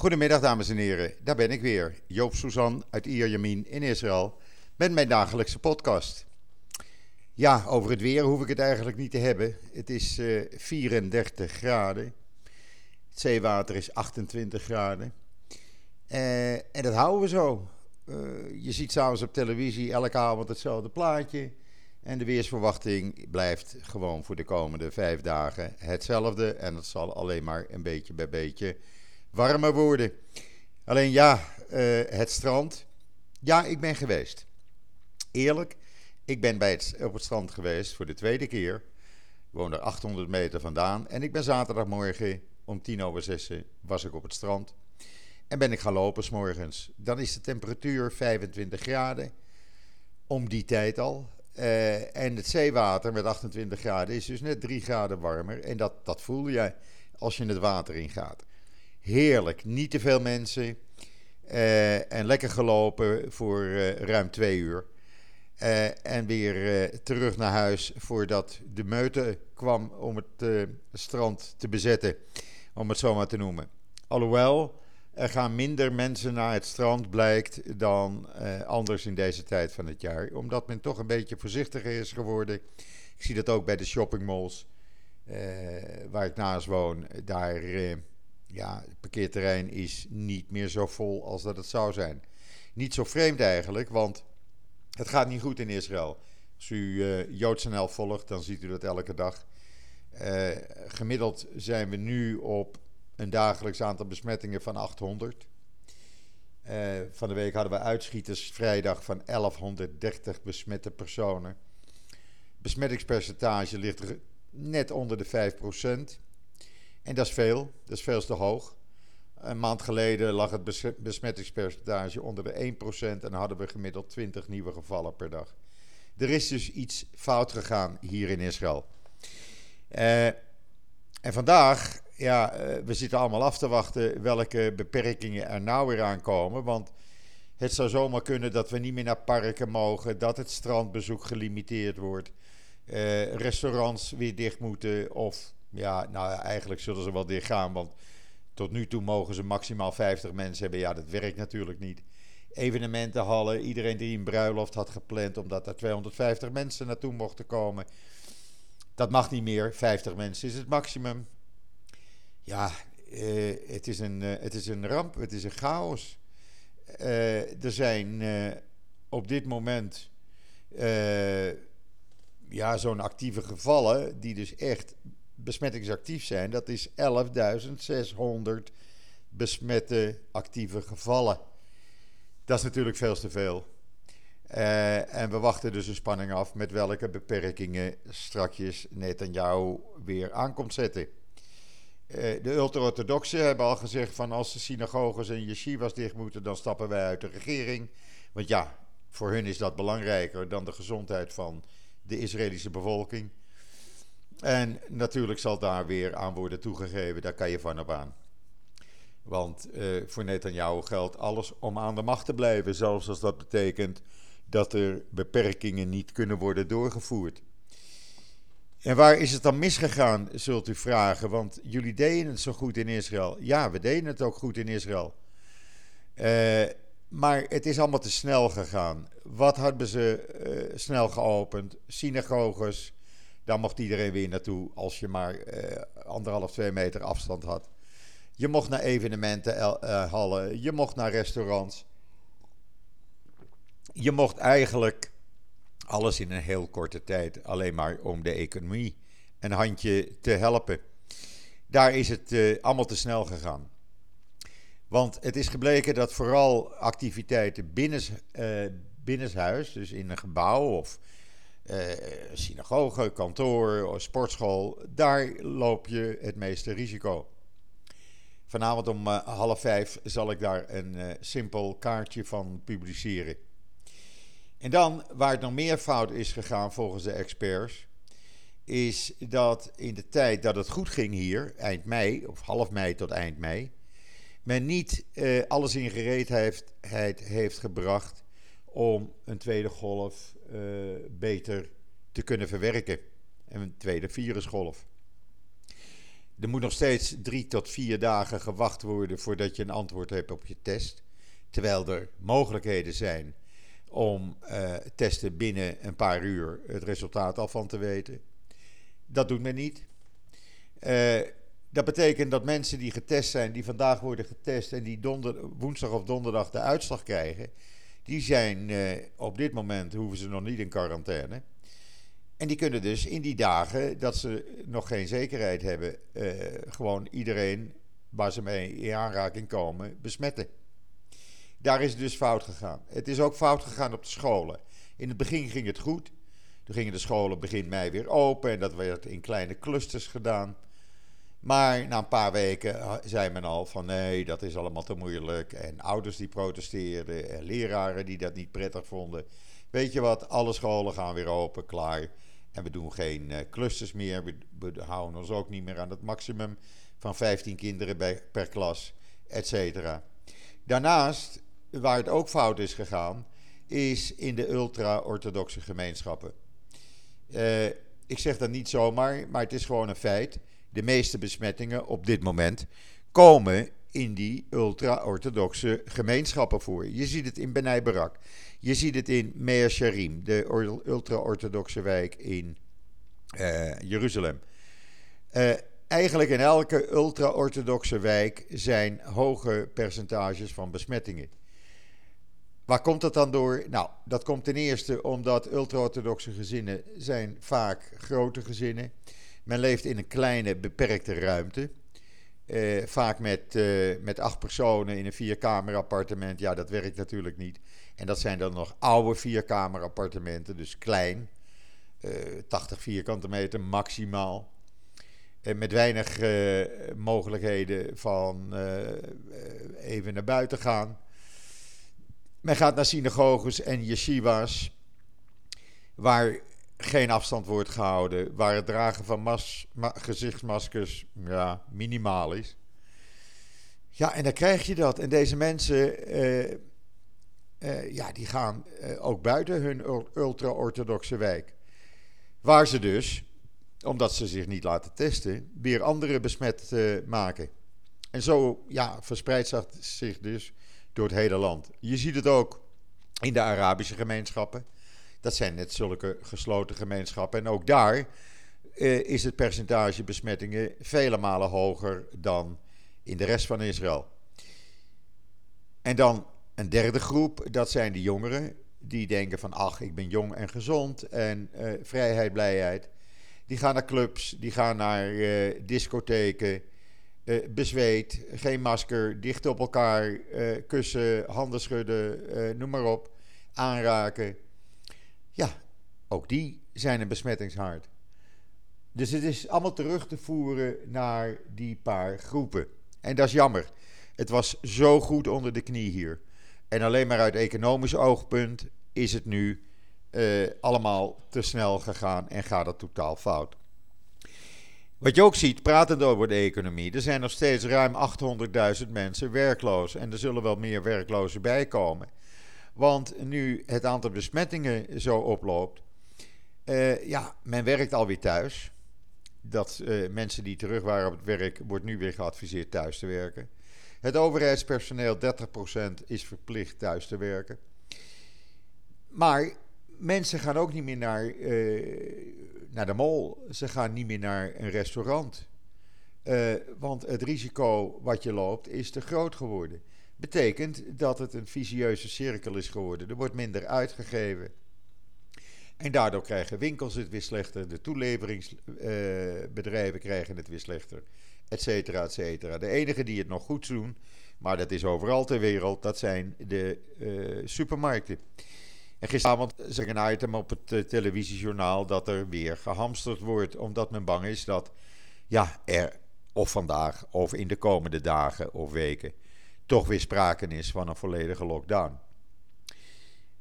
Goedemiddag dames en heren, daar ben ik weer. Joop Suzan uit Ierjemien in Israël met mijn dagelijkse podcast. Ja, over het weer hoef ik het eigenlijk niet te hebben. Het is uh, 34 graden. Het zeewater is 28 graden. Uh, en dat houden we zo. Uh, je ziet s'avonds op televisie elke avond hetzelfde plaatje. En de weersverwachting blijft gewoon voor de komende vijf dagen hetzelfde. En het zal alleen maar een beetje bij beetje warmer worden. Alleen ja, uh, het strand. Ja, ik ben geweest. Eerlijk, ik ben bij het, op het strand geweest voor de tweede keer. Ik woon er 800 meter vandaan. En ik ben zaterdagmorgen om tien over zes was ik op het strand. En ben ik gaan lopen s'morgens. Dan is de temperatuur 25 graden. Om die tijd al. Uh, en het zeewater met 28 graden is dus net 3 graden warmer. En dat, dat voel je als je het water ingaat. Heerlijk, niet te veel mensen. Uh, en lekker gelopen voor uh, ruim twee uur. en weer terug naar huis voordat de meute kwam om het strand te bezetten. Om het zo maar te noemen. Alhoewel, er gaan minder mensen naar het strand, blijkt, dan anders in deze tijd van het jaar. Omdat men toch een beetje voorzichtiger is geworden. Ik zie dat ook bij de shoppingmalls waar ik naast woon. Daar, ja, het parkeerterrein is niet meer zo vol als dat het zou zijn. Niet zo vreemd eigenlijk, want het gaat niet goed in Israël. Als u JoodsNL volgt, dan ziet u dat elke dag. gemiddeld zijn we nu op een dagelijks aantal besmettingen van 800. Uh, eh, van de week hadden we uitschieters vrijdag van 1130 besmette personen. Besmettingspercentage ligt net onder de 5%. En dat is veel, dat is veel te hoog. Een maand geleden lag het besmettingspercentage onder de 1% en hadden we gemiddeld 20 nieuwe gevallen per dag. Er is dus iets fout gegaan hier in Israël. Uh, en vandaag ja, eh, we zitten allemaal af te wachten welke beperkingen er nou weer aankomen. Want het zou zomaar kunnen dat we niet meer naar parken mogen, dat het strandbezoek gelimiteerd wordt, uh, restaurants weer dicht moeten. Of ja, nou eigenlijk zullen ze wel dicht gaan, want tot nu toe mogen ze maximaal 50 mensen hebben. Ja, dat werkt natuurlijk niet. Evenementenhallen, iedereen die een bruiloft had gepland omdat er 250 mensen naartoe mochten komen. Dat mag niet meer. 50 mensen is het maximum. Ja, uh, het, is een, uh, het is een ramp, het is een chaos. Uh, er zijn op dit moment ja, zo'n actieve gevallen, die dus echt besmettingsactief zijn. Dat is 11.600 besmette actieve gevallen. Dat is natuurlijk veel te veel. en we wachten dus een spanning af met welke beperkingen strakjes Netanyahu weer aankomt zetten. Eh, de ultra-orthodoxen hebben al gezegd van als de synagoges en yeshivas dicht moeten, dan stappen wij uit de regering. Want ja, voor hun is dat belangrijker dan de gezondheid van de Israëlische bevolking. En natuurlijk zal daar weer aan worden toegegeven, daar kan je van op aan. Want uh, voor Netanyahu geldt alles om aan de macht te blijven, zelfs als dat betekent dat er beperkingen niet kunnen worden doorgevoerd. En waar is het dan misgegaan, zult u vragen? Want jullie deden het zo goed in Israël. Ja, we deden het ook goed in Israël. Uh, maar het is allemaal te snel gegaan. Wat hebben ze uh, snel geopend? Synagoges. Daar mocht iedereen weer naartoe als je maar uh, anderhalf, twee meter afstand had. Je mocht naar evenementenhallen. Je mocht naar restaurants. Je mocht eigenlijk alles in een heel korte tijd, alleen maar om de economie een handje te helpen. Daar is het uh, allemaal te snel gegaan. Want het is gebleken dat vooral activiteiten binnen, uh, binnenshuis, dus in een gebouw of synagoge, kantoor of sportschool, daar loop je het meeste risico. Vanavond om half vijf zal ik daar een simpel kaartje van publiceren. En dan, waar het nog meer fout is gegaan volgens de experts, is dat in de tijd dat het goed ging hier, eind mei, of half mei tot eind mei, men niet uh, alles in gereedheid heeft gebracht om een tweede golf uh, beter te kunnen verwerken. En een tweede virusgolf. Er moet nog steeds drie tot vier dagen gewacht worden voordat je een antwoord hebt op je test. Terwijl er mogelijkheden zijn om uh, testen binnen een paar uur het resultaat al van te weten. Dat doet men niet. Uh, dat betekent dat mensen die getest zijn, die vandaag worden getest en die woensdag of donderdag de uitslag krijgen, die zijn uh, op dit moment hoeven ze nog niet in quarantaine. En die kunnen dus in die dagen dat ze nog geen zekerheid hebben, uh, gewoon iedereen waar ze mee in aanraking komen besmetten. Daar is het dus fout gegaan. Het is ook fout gegaan op de scholen. In het begin ging het goed. Toen gingen de scholen begin mei weer open en dat werd in kleine clusters gedaan. Maar na een paar weken zei men al van nee, dat is allemaal te moeilijk. En ouders die protesteerden en leraren die dat niet prettig vonden. Weet je wat, alle scholen gaan weer open, klaar. En we doen geen uh, clusters meer. We, houden ons ook niet meer aan het maximum van 15 kinderen per klas, et cetera. Daarnaast, waar het ook fout is gegaan, is in de ultra-orthodoxe gemeenschappen. Uh, ik zeg dat niet zomaar, maar het is gewoon een feit de meeste besmettingen op dit moment komen in die ultra-orthodoxe gemeenschappen voor. Je ziet het in Benai Barak. Je ziet het in Mea Sharim, de ultra-orthodoxe wijk in uh, Jeruzalem. Uh, eigenlijk in elke ultra-orthodoxe wijk zijn hoge percentages van besmettingen. Waar komt dat dan door? Nou, dat komt ten eerste omdat ultra-orthodoxe gezinnen zijn vaak grote gezinnen zijn men leeft in een kleine, beperkte ruimte. Uh, vaak met, uh, met acht personen in een vierkamer appartement. Ja, dat werkt natuurlijk niet. En dat zijn dan nog oude vierkamer appartementen, dus klein. Uh, eh, 80 vierkante meter maximaal. En met weinig mogelijkheden van even naar buiten gaan. Men gaat naar synagoges en yeshivas, waar geen afstand wordt gehouden, waar het dragen van mas, ma, gezichtsmaskers ja, minimaal is. Ja, en dan krijg je dat. En deze mensen, uh, uh, ja, die gaan uh, ook buiten hun ultra-orthodoxe wijk. Waar ze dus, omdat ze zich niet laten testen, weer anderen besmet maken. En zo ja, verspreidt zich dus door het hele land. Je ziet het ook in de Arabische gemeenschappen. Dat zijn net zulke gesloten gemeenschappen. En ook daar eh, is het percentage besmettingen vele malen hoger dan in de rest van Israël. En dan een derde groep, dat zijn de jongeren. Die denken van, ach, ik ben jong en gezond en uh, vrijheid, blijheid. Die gaan naar clubs, die gaan naar uh, discotheken, uh, bezweet, geen masker, dicht op elkaar, kussen, handen schudden, noem maar op, aanraken. Ja, ook die zijn een besmettingshaard. Dus het is allemaal terug te voeren naar die paar groepen. En dat is jammer. Het was zo goed onder de knie hier. En alleen maar uit economisch oogpunt is het nu uh, allemaal te snel gegaan en gaat het totaal fout. Wat je ook ziet, pratend over de economie, er zijn nog steeds ruim 800.000 mensen werkloos. En er zullen wel meer werklozen bijkomen. Want nu het aantal besmettingen zo oploopt, uh, ja, men werkt alweer thuis. Dat uh, mensen die terug waren op het werk, wordt nu weer geadviseerd thuis te werken. Het overheidspersoneel, 30% is verplicht thuis te werken. Maar mensen gaan ook niet meer naar, uh, naar de mall. Ze gaan niet meer naar een restaurant. Want het risico wat je loopt is te groot geworden betekent dat het een visieuze cirkel is geworden. Er wordt minder uitgegeven. En daardoor krijgen winkels het weer slechter, de toeleveringsbedrijven uh, krijgen het weer slechter, et cetera, et cetera. De enigen die het nog goed doen, maar dat is overal ter wereld, dat zijn de uh, supermarkten. En gisteravond zag ik een item op het uh, televisiejournaal dat er weer gehamsterd wordt, omdat men bang is dat ja, er of vandaag of in de komende dagen of weken toch weer sprake is van een volledige lockdown.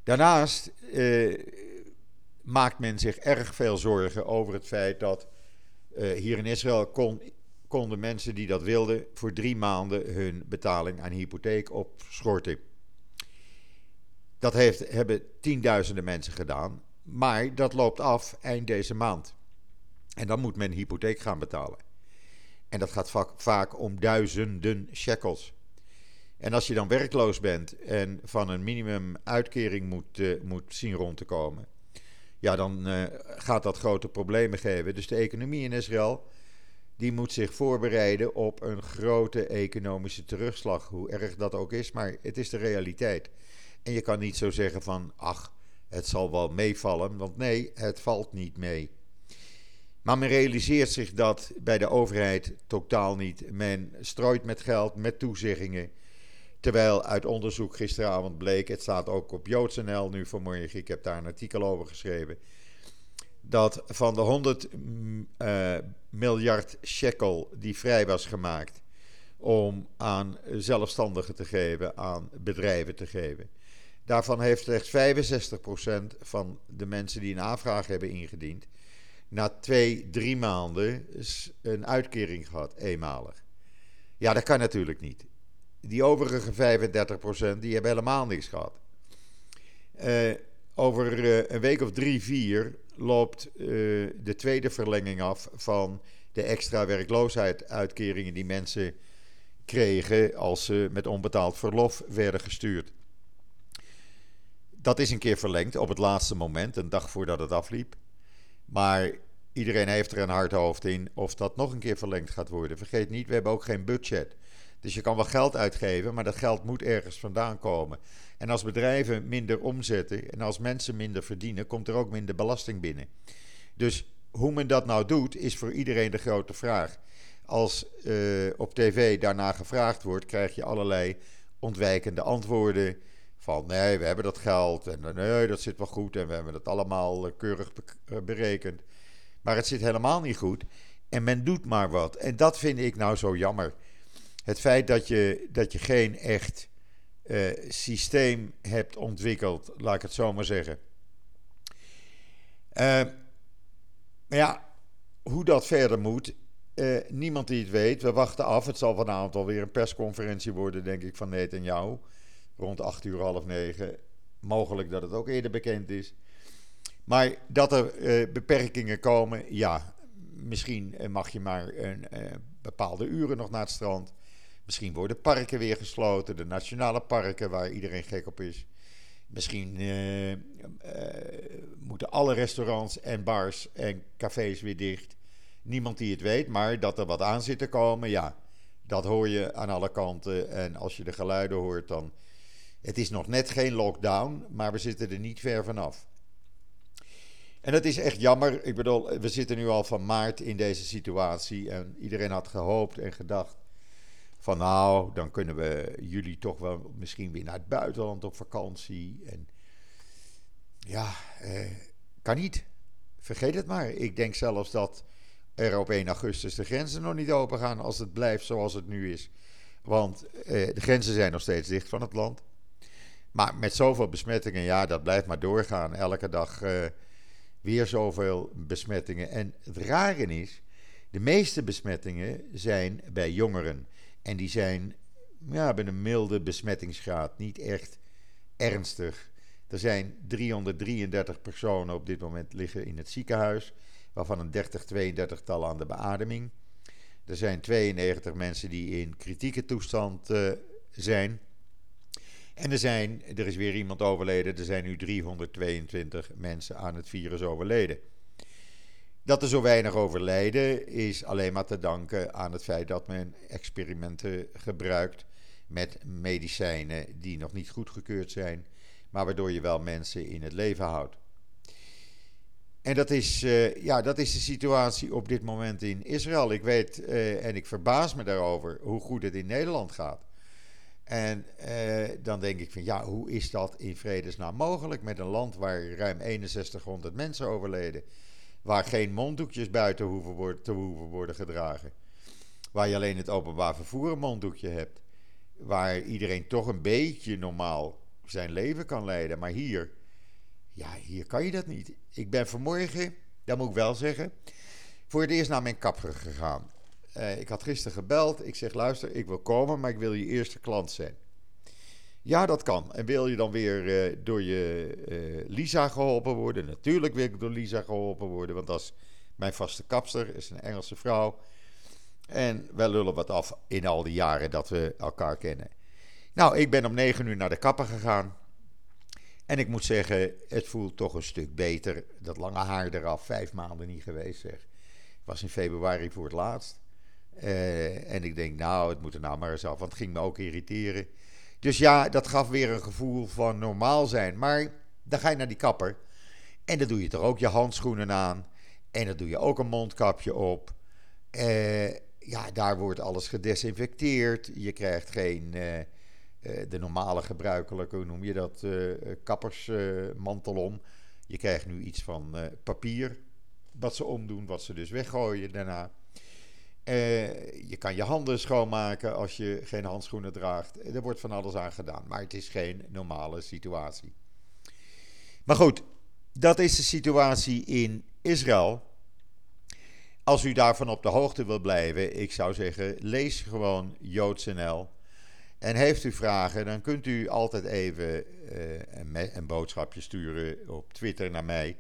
Daarnaast eh, maakt men zich erg veel zorgen over het feit dat eh, hier in Israël kon, konden mensen die dat wilden voor drie maanden hun betaling aan hypotheek opschorten. Dat heeft, hebben tienduizenden mensen gedaan, maar dat loopt af eind deze maand. En dan moet men hypotheek gaan betalen. En dat gaat vaak, vaak om duizenden shekels. En als je dan werkloos bent en van een minimumuitkering moet, uh, moet zien rond te komen, ja, dan uh, gaat dat grote problemen geven. Dus de economie in Israël, die moet zich voorbereiden op een grote economische terugslag, hoe erg dat ook is, maar het is de realiteit. En je kan niet zo zeggen van, ach, het zal wel meevallen, want nee, het valt niet mee. Maar men realiseert zich dat bij de overheid totaal niet. Men strooit met geld, met toezeggingen. Terwijl uit onderzoek gisteravond bleek, het staat ook op JoodsNL nu vanmorgen, ik heb daar een artikel over geschreven, dat van de 100 uh, miljard shekel die vrij was gemaakt om aan zelfstandigen te geven, aan bedrijven te geven, daarvan heeft slechts 65% van de mensen die een aanvraag hebben ingediend, na twee, drie maanden een uitkering gehad, eenmalig. Ja, dat kan natuurlijk niet. Die overige 35% die hebben helemaal niks gehad. Uh, over uh, een week of drie, vier loopt uh, de tweede verlenging af van de extra werkloosheidsuitkeringen die mensen kregen als ze met onbetaald verlof werden gestuurd. Dat is een keer verlengd op het laatste moment, een dag voordat het afliep. Maar iedereen heeft er een hard hoofd in of dat nog een keer verlengd gaat worden. Vergeet niet, we hebben ook geen budget. Dus je kan wel geld uitgeven, maar dat geld moet ergens vandaan komen. En als bedrijven minder omzetten en als mensen minder verdienen, komt er ook minder belasting binnen. Dus hoe men dat nou doet, is voor iedereen de grote vraag. Als uh, op tv daarna gevraagd wordt, krijg je allerlei ontwijkende antwoorden. Van nee, we hebben dat geld en nee, dat zit wel goed en we hebben dat allemaal eh, keurig eh, berekend. Maar het zit helemaal niet goed en men doet maar wat. En dat vind ik nou zo jammer het feit dat je, dat je geen echt uh, systeem hebt ontwikkeld, laat ik het zo maar zeggen. Uh, maar ja, hoe dat verder moet, uh, niemand die het weet. We wachten af. Het zal vanavond alweer een persconferentie worden, denk ik, van jou. Rond 8 uur, half negen. Mogelijk dat het ook eerder bekend is. Maar dat er beperkingen komen, ja. Misschien mag je maar een bepaalde uren nog naar het strand. Misschien worden parken weer gesloten, de nationale parken waar iedereen gek op is. Misschien uh, uh, moeten alle restaurants en bars en cafés weer dicht. Niemand die het weet, maar dat er wat aan zit te komen, ja, dat hoor je aan alle kanten. En als je de geluiden hoort, dan. Het is nog net geen lockdown, maar we zitten er niet ver vanaf. En dat is echt jammer. Ik bedoel, we zitten nu al van maart in deze situatie. En iedereen had gehoopt en gedacht van nou, dan kunnen we jullie toch wel misschien weer naar het buitenland op vakantie. En ja, eh, kan niet. Vergeet het maar. Ik denk zelfs dat er op 1 augustus de grenzen nog niet open gaan als het blijft zoals het nu is. Want eh, de grenzen zijn nog steeds dicht van het land. Maar met zoveel besmettingen, ja, dat blijft maar doorgaan. Elke dag eh, weer zoveel besmettingen. En het rare is, de meeste besmettingen zijn bij jongeren. En die zijn ja, hebben een milde besmettingsgraad, niet echt ernstig. Er zijn 333 personen op dit moment liggen in het ziekenhuis, waarvan een 30, 32 tal aan de beademing. Er zijn 92 mensen die in kritieke toestand uh, zijn. En er, zijn, er is weer iemand overleden. Er zijn nu 322 mensen aan het virus overleden. Dat er zo weinig overlijden is alleen maar te danken aan het feit dat men experimenten gebruikt met medicijnen die nog niet goedgekeurd zijn, maar waardoor je wel mensen in het leven houdt. En dat is, uh, ja, dat is de situatie op dit moment in Israël. Ik weet uh, en ik verbaas me daarover hoe goed het in Nederland gaat. En uh, dan denk ik van ja, hoe is dat in vredesnaam mogelijk met een land waar ruim 6100 mensen overleden? Waar geen monddoekjes buiten hoeven worden, te hoeven worden gedragen. Waar je alleen het openbaar vervoer een monddoekje hebt. Waar iedereen toch een beetje normaal zijn leven kan leiden. Maar hier, ja, hier kan je dat niet. Ik ben vanmorgen, dat moet ik wel zeggen, voor het eerst naar mijn kapper gegaan. Uh, ik had gisteren gebeld. Ik zeg: luister, ik wil komen, maar ik wil je eerste klant zijn. Ja, dat kan. En wil je dan weer uh, door je uh, Lisa geholpen worden? Natuurlijk wil ik door Lisa geholpen worden, want dat is mijn vaste kapster, is een Engelse vrouw. En wij lullen wat af in al die jaren dat we elkaar kennen. Nou, ik ben om 9 uur naar de kapper gegaan. En ik moet zeggen, het voelt toch een stuk beter. Dat lange haar eraf, vijf maanden niet geweest zeg. Was in februari voor het laatst. Uh, en ik denk, nou, het moet er nou maar eens af, want het ging me ook irriteren. Dus ja, dat gaf weer een gevoel van normaal zijn. Maar dan ga je naar die kapper. En dan doe je toch ook je handschoenen aan. En dan doe je ook een mondkapje op. Uh, ja, daar wordt alles gedesinfecteerd. Je krijgt geen uh, uh, de normale gebruikelijke, hoe noem je dat, kappersmantel om. Je krijgt nu iets van papier, wat ze omdoen, wat ze dus weggooien daarna. Je kan je handen schoonmaken als je geen handschoenen draagt. Er wordt van alles aan gedaan, maar het is geen normale situatie. Maar goed, dat is de situatie in Israël. Als u daarvan op de hoogte wil blijven, ik zou zeggen, lees gewoon JoodsNL. En heeft u vragen, dan kunt u altijd even uh, een, een, boodschapje sturen op Twitter naar mij.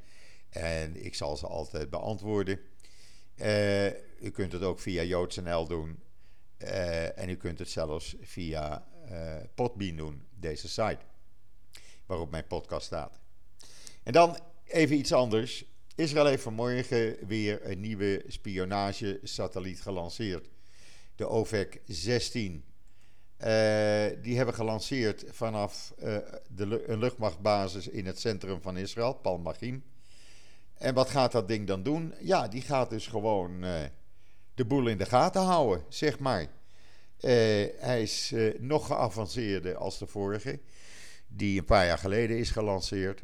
En ik zal ze altijd beantwoorden. Uh, u kunt het ook via JoodsNL doen. Uh, en u kunt het zelfs via Podbean doen, deze site. Waarop mijn podcast staat. En dan even iets anders. Israël heeft vanmorgen weer een nieuwe spionagesatelliet gelanceerd. De OVEC 16. Uh, die hebben gelanceerd vanaf de, een luchtmachtbasis in het centrum van Israël, Palmachim. En wat gaat dat ding dan doen? Ja, die gaat dus gewoon uh, de boel in de gaten houden, zeg maar. hij is nog geavanceerder als de vorige, die een paar jaar geleden is gelanceerd.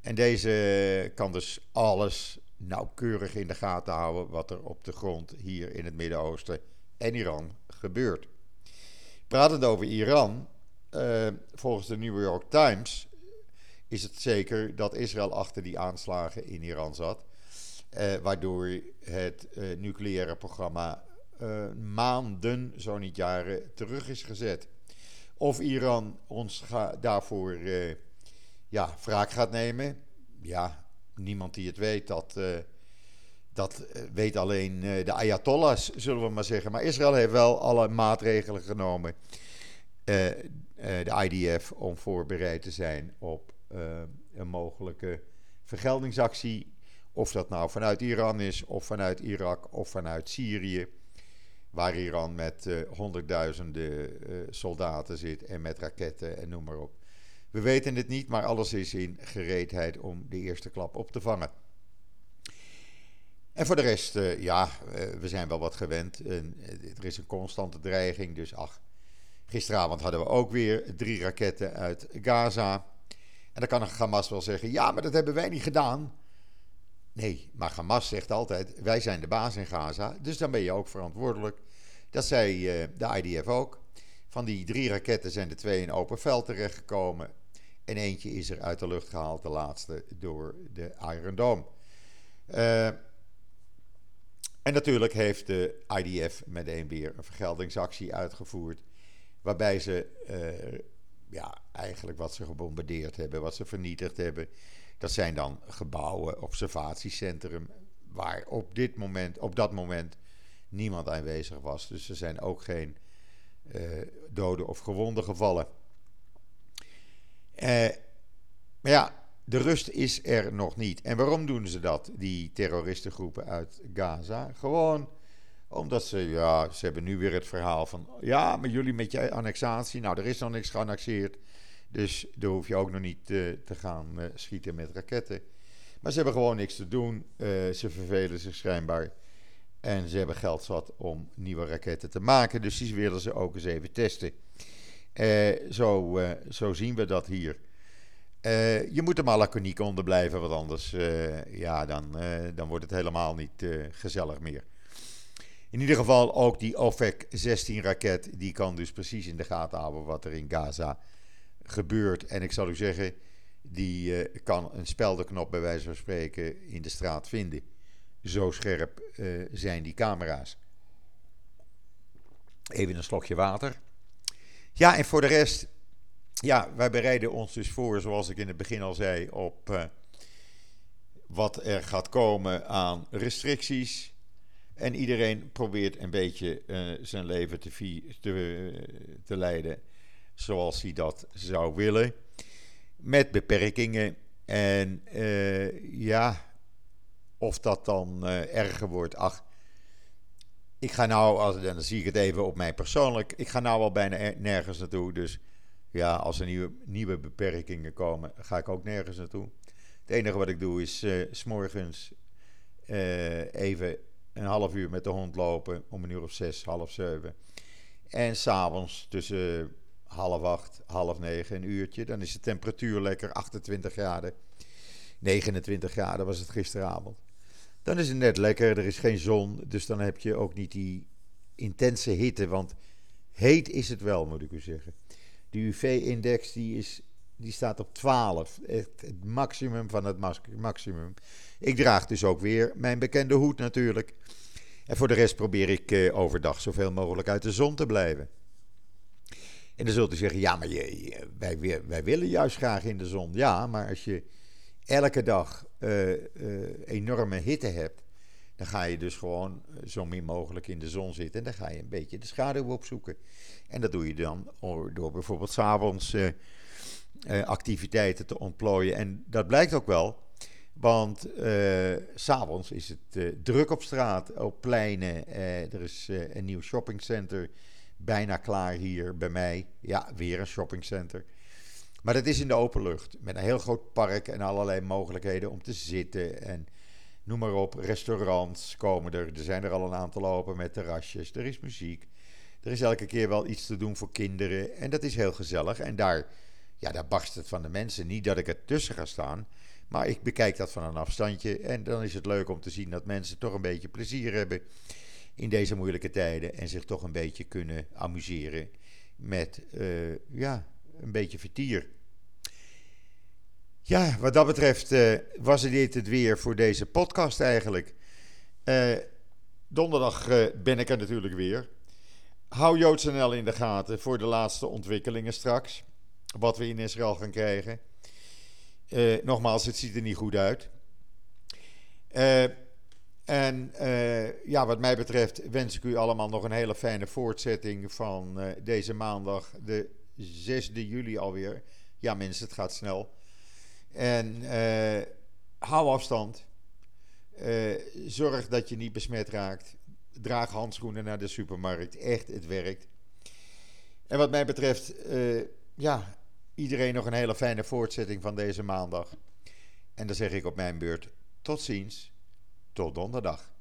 En deze kan dus alles nauwkeurig in de gaten houden wat er op de grond hier in het Midden-Oosten en Iran gebeurt. Pratend over Iran, volgens de New York Times is het zeker dat Israël achter die aanslagen in Iran zat, uh, waardoor het uh, nucleaire programma maanden, zo niet jaren, terug is gezet. Of Iran ons daarvoor ja, wraak gaat nemen. Ja, niemand die het weet, dat, uh, dat eh, weet alleen de Ayatollahs, zullen we maar zeggen. Maar Israël heeft wel alle maatregelen genomen, de IDF, om voorbereid te zijn op een mogelijke vergeldingsactie. Of dat nou vanuit Iran is, of vanuit Irak, of vanuit Syrië. Waar Iran met honderdduizenden soldaten zit en met raketten en noem maar op. We weten het niet, maar alles is in gereedheid om de eerste klap op te vangen. En voor de rest, ja, we zijn wel wat gewend. Er is een constante dreiging, dus ach. Gisteravond hadden we ook weer drie raketten uit Gaza. En dan kan Hamas wel zeggen: ja, maar dat hebben wij niet gedaan. Nee, maar Hamas zegt altijd: wij zijn de baas in Gaza, dus dan ben je ook verantwoordelijk. Dat zei de IDF ook. Van die drie raketten zijn er twee in open veld terechtgekomen. En eentje is er uit de lucht gehaald, de laatste, door de Iron Dome. Uh, en natuurlijk heeft de IDF meteen weer een vergeldingsactie uitgevoerd. Waarbij ze uh, ja, eigenlijk wat ze gebombardeerd hebben, wat ze vernietigd hebben. Dat zijn dan gebouwen, observatiecentrum, waar op, dit moment, op dat moment niemand aanwezig was. Dus er zijn ook geen uh, doden of gewonden gevallen. Uh, maar ja, de rust is er nog niet. En waarom doen ze dat, die terroristengroepen uit Gaza? Gewoon omdat ze, ja, ze hebben nu weer het verhaal van, ja, maar jullie met je annexatie, nou, er is nog niks geannexeerd. Dus daar hoef je ook nog niet uh, te gaan uh, schieten met raketten. Maar ze hebben gewoon niks te doen. Uh, ze vervelen zich schijnbaar. En ze hebben geld zat om nieuwe raketten te maken. Dus die willen ze ook eens even testen. Zo, zo zien we dat hier. Je moet er maar laconiek onder blijven, want anders ja, dan, dan wordt het helemaal niet gezellig meer. In ieder geval ook die OFEC 16 raket, die kan dus precies in de gaten houden wat er in Gaza gebeurt. En ik zal u zeggen, die kan een speldenknop bij wijze van spreken in de straat vinden. Zo scherp zijn die camera's. Even een slokje water. Ja, en voor de rest, ja, wij bereiden ons dus voor, zoals ik in het begin al zei, op uh, wat er gaat komen aan restricties. En iedereen probeert een beetje uh, zijn leven te, te, leiden zoals hij dat zou willen. Met beperkingen. En uh, ja, of dat dan uh, erger wordt. Ach, ik ga nou, als, dan zie ik het even op mij persoonlijk. Ik ga nou al bijna nergens naartoe. Dus ja, als er nieuwe, nieuwe beperkingen komen, ga ik ook nergens naartoe. Het enige wat ik doe is uh, s'morgens uh, even een half uur met de hond lopen. Om een uur of zes, half zeven. En s'avonds tussen half acht, half negen, een uurtje. Dan is de temperatuur lekker 28 graden. 29 graden was het gisteravond. Dan is het net lekker, er is geen zon. Dus dan heb je ook niet die intense hitte. Want heet is het wel, moet ik u zeggen. De UV-index die is, die staat op 12. Echt het maximum van het maximum. Ik draag dus ook weer mijn bekende hoed natuurlijk. En voor de rest probeer ik eh, overdag zoveel mogelijk uit de zon te blijven. En dan zult u zeggen, ja, maar je, wij, wij willen juist graag in de zon. Ja, maar als je elke dag uh, uh, enorme hitte hebt, dan ga je dus gewoon zo min mogelijk in de zon zitten. En dan ga je een beetje de schaduw opzoeken. En dat doe je dan door bijvoorbeeld s'avonds uh, activiteiten te ontplooien. En dat blijkt ook wel. Want uh, s'avonds is het druk op straat, op pleinen. er is een nieuw shoppingcenter bijna klaar hier bij mij. Ja, weer een shoppingcenter. Maar dat is in de open lucht. Met een heel groot park en allerlei mogelijkheden om te zitten. En noem maar op, restaurants komen er. Er zijn er al een aantal open met terrasjes. Er is muziek. Er is elke keer wel iets te doen voor kinderen. En dat is heel gezellig. En daar, ja, daar barst het van de mensen. Niet dat ik er tussen ga staan. Maar ik bekijk dat van een afstandje. En dan is het leuk om te zien dat mensen toch een beetje plezier hebben in deze moeilijke tijden en zich toch een beetje kunnen amuseren met uh, ja, een beetje vertier. Ja, wat dat betreft uh, was dit het weer voor deze podcast eigenlijk. Uh, donderdag ben ik er natuurlijk weer. Hou JoodsNL in de gaten voor de laatste ontwikkelingen straks. Wat we in Israël gaan krijgen. nogmaals, het ziet er niet goed uit. En uh, ja, wat mij betreft wens ik u allemaal nog een hele fijne voortzetting van deze maandag, de 6 juli alweer. Ja, mensen, het gaat snel. En hou afstand. zorg dat je niet besmet raakt. Draag handschoenen naar de supermarkt. Echt, het werkt. En wat mij betreft, ja, iedereen nog een hele fijne voortzetting van deze maandag. En dan zeg ik op mijn beurt: tot ziens tot donderdag.